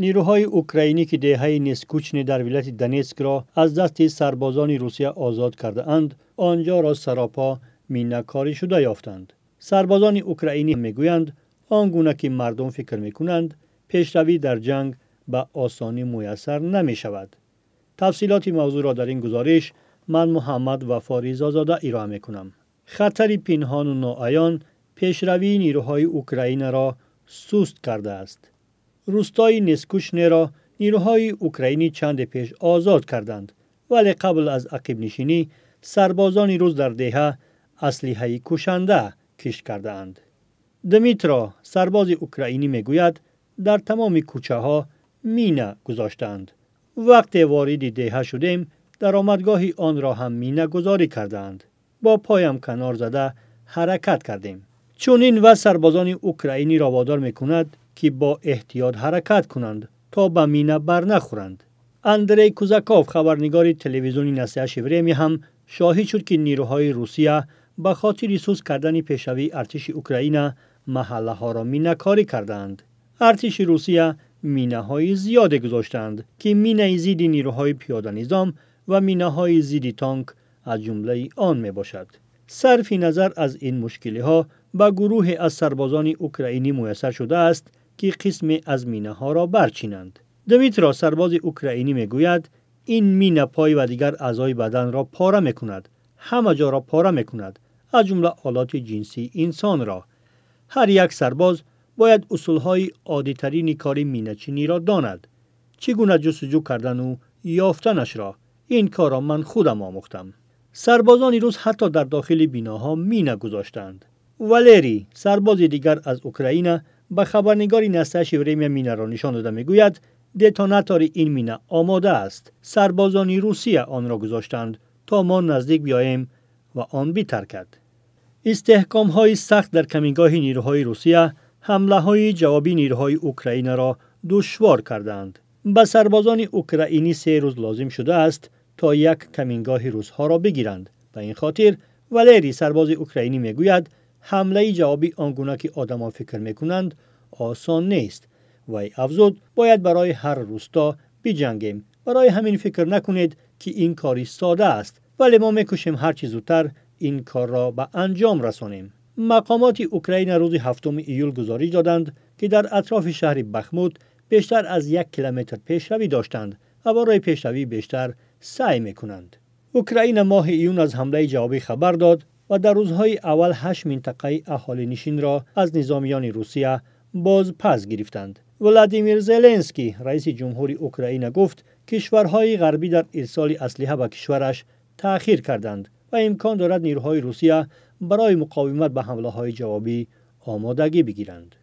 نیروهای اوکراینی که دهه نیسکوچن در ولایت دنیسک را از دست سربازان روسیه آزاد کرده اند آنجا را سراپا مینکاری شده یافتند سربازان اوکراینی می‌گویند آنگونه که مردم فکر می‌کنند پیشروی در جنگ به آسانی میسر نمی شود تفصیلات موضوع را در این گزارش من محمد و فاریز آزاده ایران می کنم. خطر پنهان و ناعیان پیشروی نیروهای اوکراین را سوست کرده است. рӯстои нескучнеро нирӯҳои украинӣ чанде пеш озод карданд вале қабл аз ақибнишинӣ сарбозони рӯз дар деҳа аслиҳаи кушанда кишт кардаанд. Дмитро сарбози украинӣ мегӯяд дар тамоми кӯчаҳо мина гузоштаанд. Вақте вориди деҳа шудем даромадгоҳи онро ҳам минагузорӣ кардаанд. Бо поям канор зада ҳаракат кардем. Чунин ва сарбозони украиниро водор мекунад که با احتیاط حرکت کنند تا به مینه بر نخورند. اندری کوزاکوف خبرنگار تلویزیونی نسیه شوریمی هم شاهد شد که نیروهای روسیه به خاطر سوز کردن پیشوی ارتش اوکراین محله ها را مینه کاری کردند. ارتش روسیه مینه های زیاده گذاشتند که مینه زیدی نیروهای پیاده نظام و مینه های زیدی تانک از جمله آن می باشد. صرف نظر از این مشکلی ها به گروه از سربازان اوکراینی میسر شده است که قسم از مینه ها را برچینند. دمیترا سرباز اوکراینی می گوید این مینه پای و دیگر اعضای بدن را پاره می کند. همه جا را پاره می کند. از جمله آلات جنسی انسان را. هر یک سرباز باید های عادی کاری مینچینی را داند. چگونه جستجو کردن و یافتنش را این کار را من خودم آموختم. سربازان روز حتی در داخل بیناها مینه گذاشتند. والری سرباز دیگر از اوکراین به خبرنگاری نسته شوریم مینه را نشان داده می‌گوید دتوناتور این مینه آماده است سربازان روسیه آن را گذاشتند تا ما نزدیک بیاییم و آن بیترکد استحکام های سخت در کمینگاه نیروهای روسیه حمله های جوابی نیروهای اوکراین را دشوار کردند. به سربازان اوکراینی سه روز لازم شده است تا یک کمینگاه روزها را بگیرند. به این خاطر ولری سرباز اوکراینی می‌گوید حمله جوابی آنگونه که آدما فکر می‌کنند آسان نیست. وی افزود باید برای هر روستا بجنگیم. برای همین فکر نکنید که این کاری ساده است ولی ما میکوشیم هر چیز زودتر این کار را به انجام رسانیم. مقامات اوکراین روز هفتم ایول گزارش دادند که در اطراف شهر بخمود بیشتر از یک کیلومتر پیشروی داشتند و برای پیشروی بیشتر سعی می‌کنند. اوکراین ماه ایون از حمله جوابی خبر داد و در روزهای اول هشت منطقه اهالی نشین را از نظامیان روسیه باز پس گرفتند. ولادیمیر زلنسکی رئیس جمهوری اوکراین گفت کشورهای غربی در ارسال اسلحه به کشورش تأخیر کردند و امکان دارد نیروهای روسیه برای مقاومت به حمله های جوابی آمادگی بگیرند.